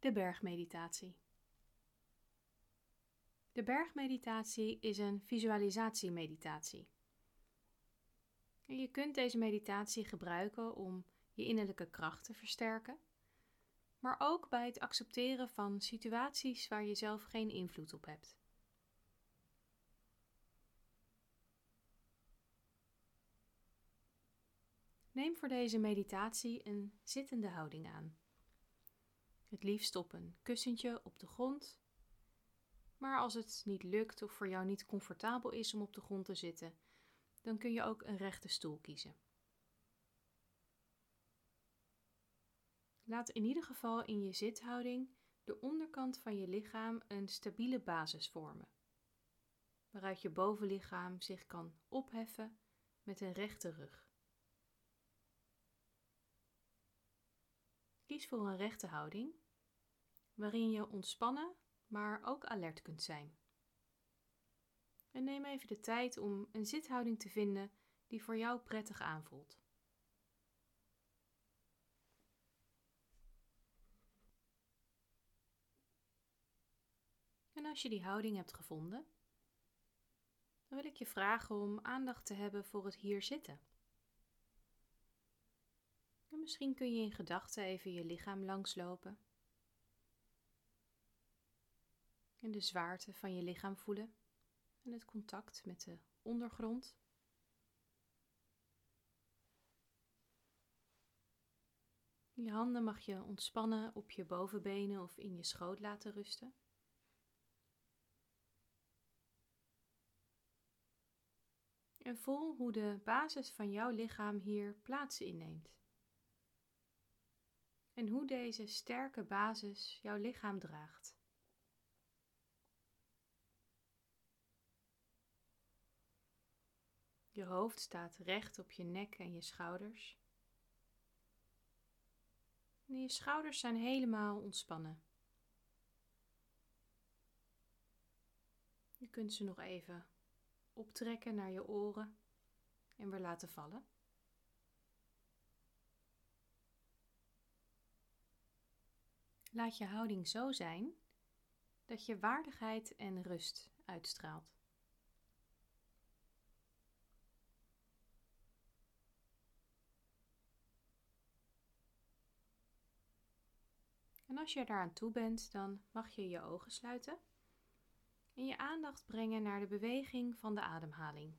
De bergmeditatie. De bergmeditatie is een visualisatiemeditatie. Je kunt deze meditatie gebruiken om je innerlijke kracht te versterken, maar ook bij het accepteren van situaties waar je zelf geen invloed op hebt. Neem voor deze meditatie een zittende houding aan. Het liefst op een kussentje op de grond. Maar als het niet lukt of voor jou niet comfortabel is om op de grond te zitten, dan kun je ook een rechte stoel kiezen. Laat in ieder geval in je zithouding de onderkant van je lichaam een stabiele basis vormen, waaruit je bovenlichaam zich kan opheffen met een rechte rug. Kies voor een rechte houding, waarin je ontspannen, maar ook alert kunt zijn. En neem even de tijd om een zithouding te vinden die voor jou prettig aanvoelt. En als je die houding hebt gevonden, dan wil ik je vragen om aandacht te hebben voor het hier zitten. En misschien kun je in gedachten even je lichaam langslopen. En de zwaarte van je lichaam voelen en het contact met de ondergrond. Je handen mag je ontspannen op je bovenbenen of in je schoot laten rusten. En voel hoe de basis van jouw lichaam hier plaats inneemt en hoe deze sterke basis jouw lichaam draagt. Je hoofd staat recht op je nek en je schouders. En je schouders zijn helemaal ontspannen. Je kunt ze nog even optrekken naar je oren en weer laten vallen. Laat je houding zo zijn dat je waardigheid en rust uitstraalt. En als je daaraan toe bent, dan mag je je ogen sluiten en je aandacht brengen naar de beweging van de ademhaling.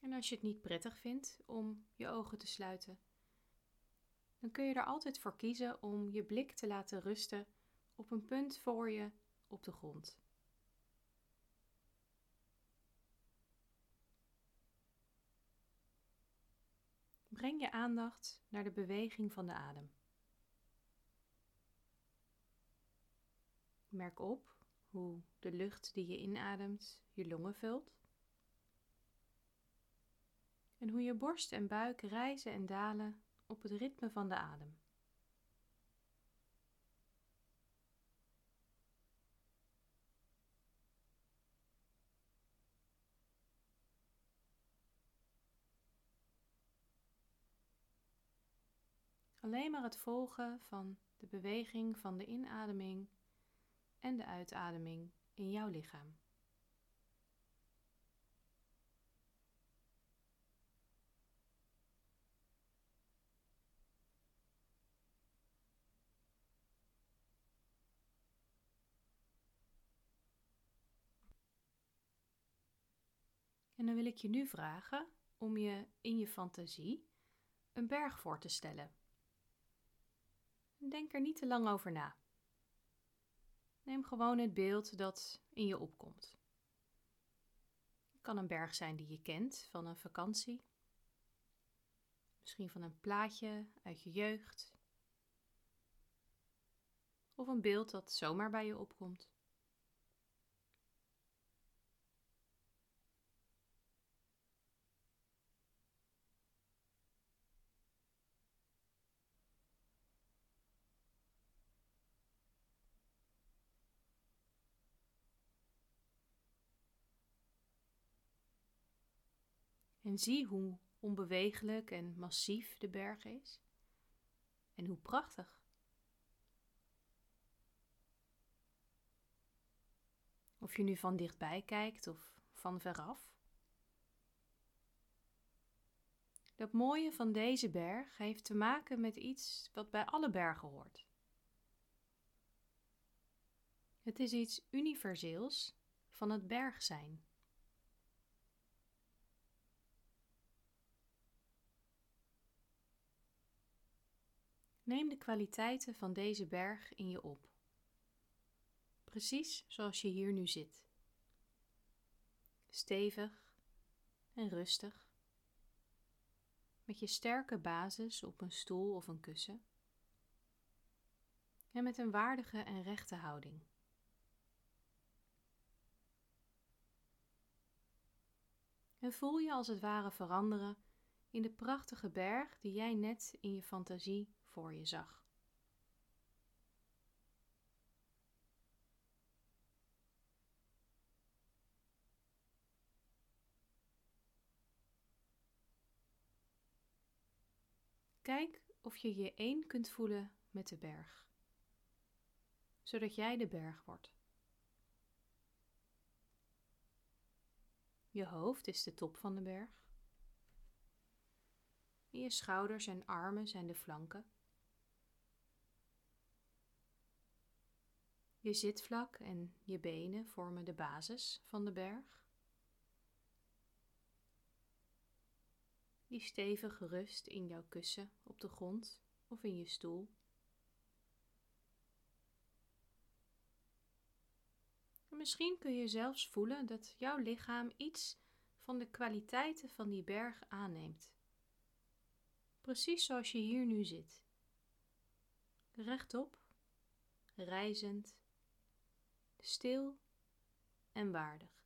En als je het niet prettig vindt om je ogen te sluiten, dan kun je er altijd voor kiezen om je blik te laten rusten op een punt voor je op de grond. Breng je aandacht naar de beweging van de adem. Merk op hoe de lucht die je inademt je longen vult en hoe je borst en buik rijzen en dalen op het ritme van de adem. Alleen maar het volgen van de beweging van de inademing en de uitademing in jouw lichaam. En dan wil ik je nu vragen om je in je fantasie een berg voor te stellen. Denk er niet te lang over na. Neem gewoon het beeld dat in je opkomt. Het kan een berg zijn die je kent van een vakantie. Misschien van een plaatje uit je jeugd. Of een beeld dat zomaar bij je opkomt. En zie hoe onbewegelijk en massief de berg is en hoe prachtig. Of je nu van dichtbij kijkt of van veraf. Dat mooie van deze berg heeft te maken met iets wat bij alle bergen hoort. Het is iets universeels van het berg zijn. Neem de kwaliteiten van deze berg in je op. Precies zoals je hier nu zit. Stevig en rustig. Met je sterke basis op een stoel of een kussen. En met een waardige en rechte houding. En voel je als het ware veranderen in de prachtige berg die jij net in je fantasie voor je zag. Kijk of je je één kunt voelen met de berg, zodat jij de berg wordt. Je hoofd is de top van de berg. je schouders en armen zijn de flanken. Je zitvlak en je benen vormen de basis van de berg. Die stevig rust in jouw kussen op de grond of in je stoel. misschien kun je zelfs voelen dat jouw lichaam iets van de kwaliteiten van die berg aanneemt. Precies zoals je hier nu zit. Rechtop, reizend stil en waardig.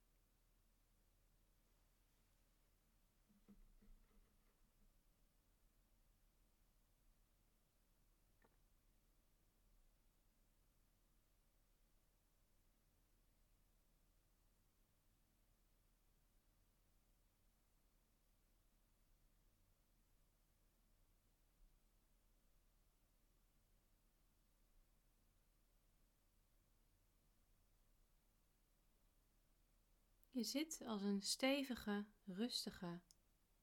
Je zit als een stevige, rustige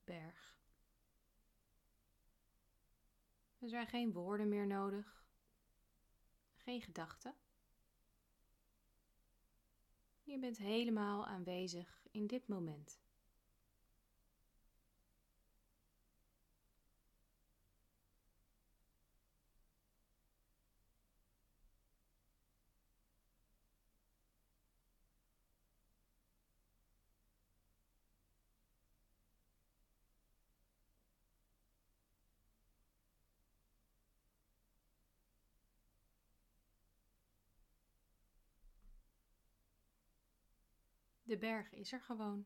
berg. Er zijn geen woorden meer nodig, geen gedachten. Je bent helemaal aanwezig in dit moment. De berg is er gewoon.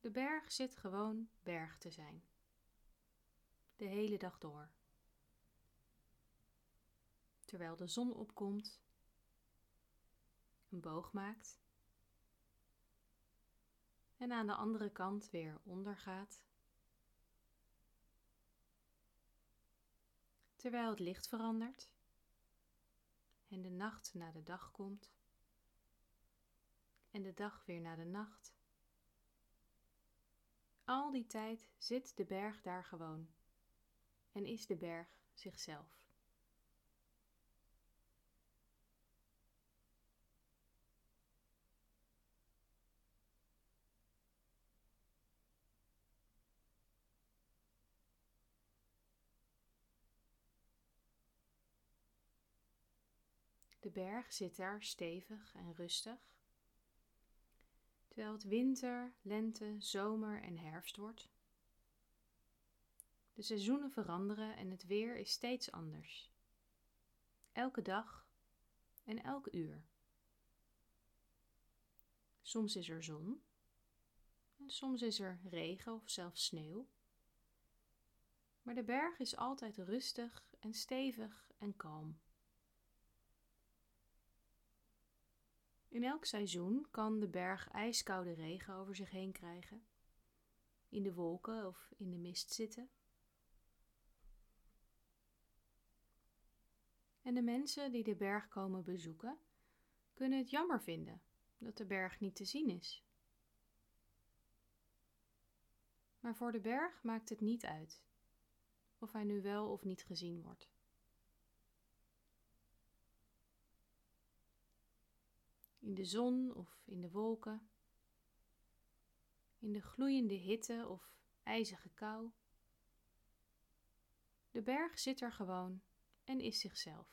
De berg zit gewoon berg te zijn. De hele dag door. Terwijl de zon opkomt, een boog maakt en aan de andere kant weer ondergaat. Terwijl het licht verandert en de nacht naar de dag komt en de dag weer naar de nacht. Al die tijd zit de berg daar gewoon en is de berg zichzelf. De berg zit daar stevig en rustig terwijl het winter, lente, zomer en herfst wordt. De seizoenen veranderen en het weer is steeds anders. Elke dag en elk uur. Soms is er zon en soms is er regen of zelfs sneeuw. Maar de berg is altijd rustig en stevig en kalm. In elk seizoen kan de berg ijskoude regen over zich heen krijgen. in de wolken of in de mist zitten. En de mensen die de berg komen bezoeken, kunnen het jammer vinden dat de berg niet te zien is. Maar voor de berg maakt het niet uit of hij nu wel of niet gezien wordt. In de zon of in de wolken, in de gloeiende hitte of ijzige kou. De berg zit er gewoon en is zichzelf.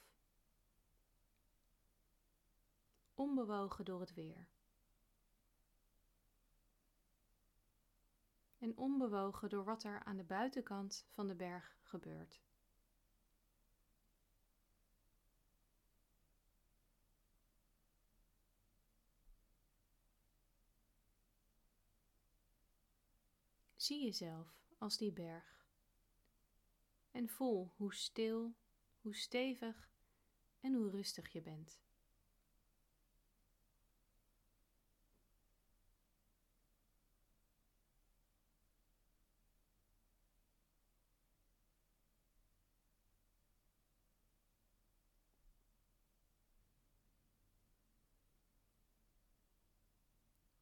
Onbewogen door het weer. En onbewogen door wat er aan de buitenkant van de berg gebeurt. Zie jezelf als die berg en voel hoe stil, hoe stevig en hoe rustig je bent.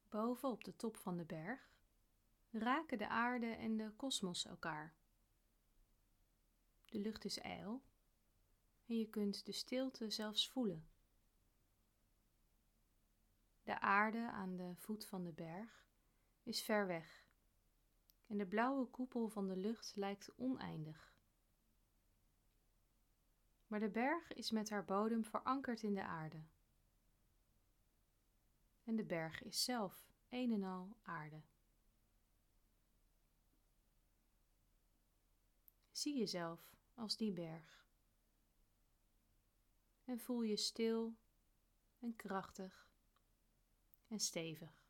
Boven op de top van de berg raken de aarde en de kosmos elkaar. De lucht is ijl en je kunt de stilte zelfs voelen. De aarde aan de voet van de berg is ver weg en de blauwe koepel van de lucht lijkt oneindig. Maar de berg is met haar bodem verankerd in de aarde. En de berg is zelf een en al aarde. Zie jezelf als die berg. En voel je stil en krachtig en stevig.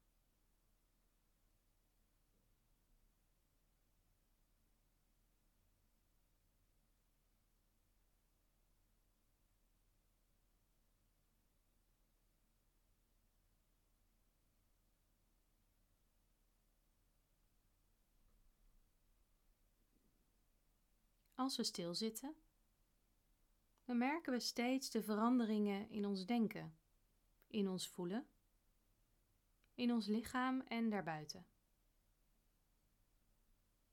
Als we stilzitten, dan merken we steeds de veranderingen in ons denken, in ons voelen, in ons lichaam en daarbuiten.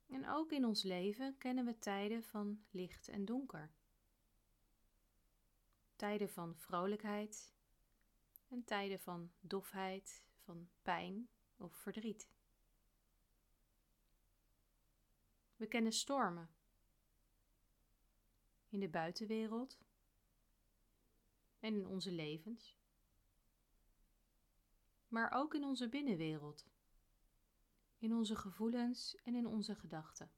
En ook in ons leven kennen we tijden van licht en donker. Tijden van vrolijkheid en tijden van dofheid, van pijn of verdriet. We kennen stormen in de buitenwereld en in onze levens, maar ook in onze binnenwereld, in onze gevoelens en in onze gedachten.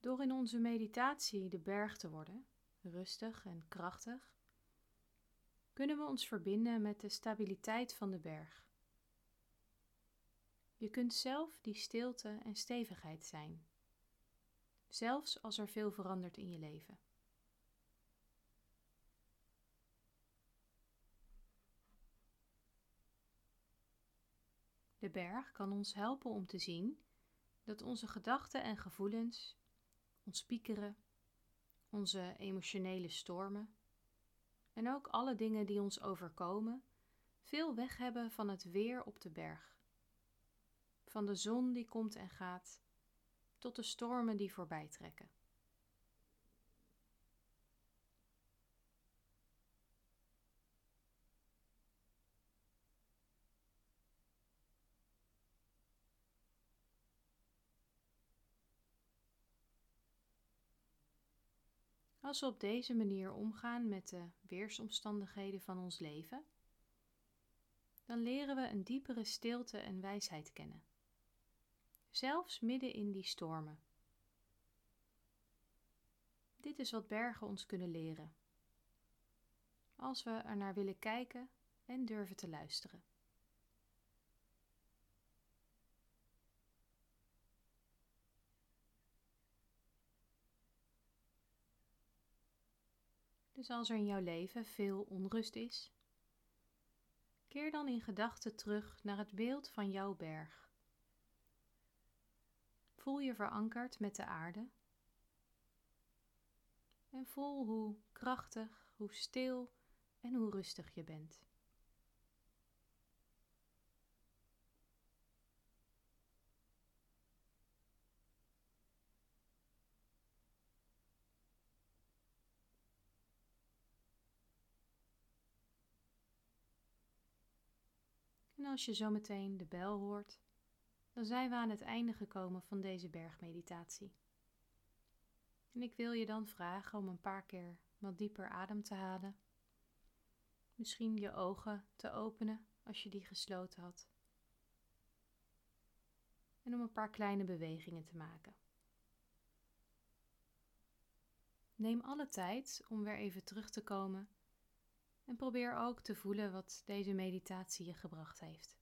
Door in onze meditatie de berg te worden, rustig en krachtig, kunnen we ons verbinden met de stabiliteit van de berg. Je kunt zelf die stilte en stevigheid zijn, zelfs als er veel verandert in je leven. De berg kan ons helpen om te zien dat onze gedachten en gevoelens, ons piekeren, onze emotionele stormen en ook alle dingen die ons overkomen, veel weg hebben van het weer op de berg van de zon die komt en gaat, tot de stormen die voorbij trekken. Als we op deze manier omgaan met de weersomstandigheden van ons leven, dan leren we een diepere stilte en wijsheid kennen zelfs midden in die stormen. Dit is wat bergen ons kunnen leren, als we er naar willen kijken en durven te luisteren. Dus als er in jouw leven veel onrust is, Keer dan in gedachten terug naar het beeld van jouw berg. Voel je verankerd met de aarde. En voel hoe krachtig, hoe stil en hoe rustig je bent. En als je zometeen de bel hoort, dan zijn we aan het einde gekomen van deze bergmeditatie. En ik wil je dan vragen om een paar keer wat dieper adem te halen. Misschien je ogen te openen als je die gesloten had. En om een paar kleine bewegingen te maken. Neem alle tijd om weer even terug te komen en probeer ook te voelen wat deze meditatie je gebracht heeft.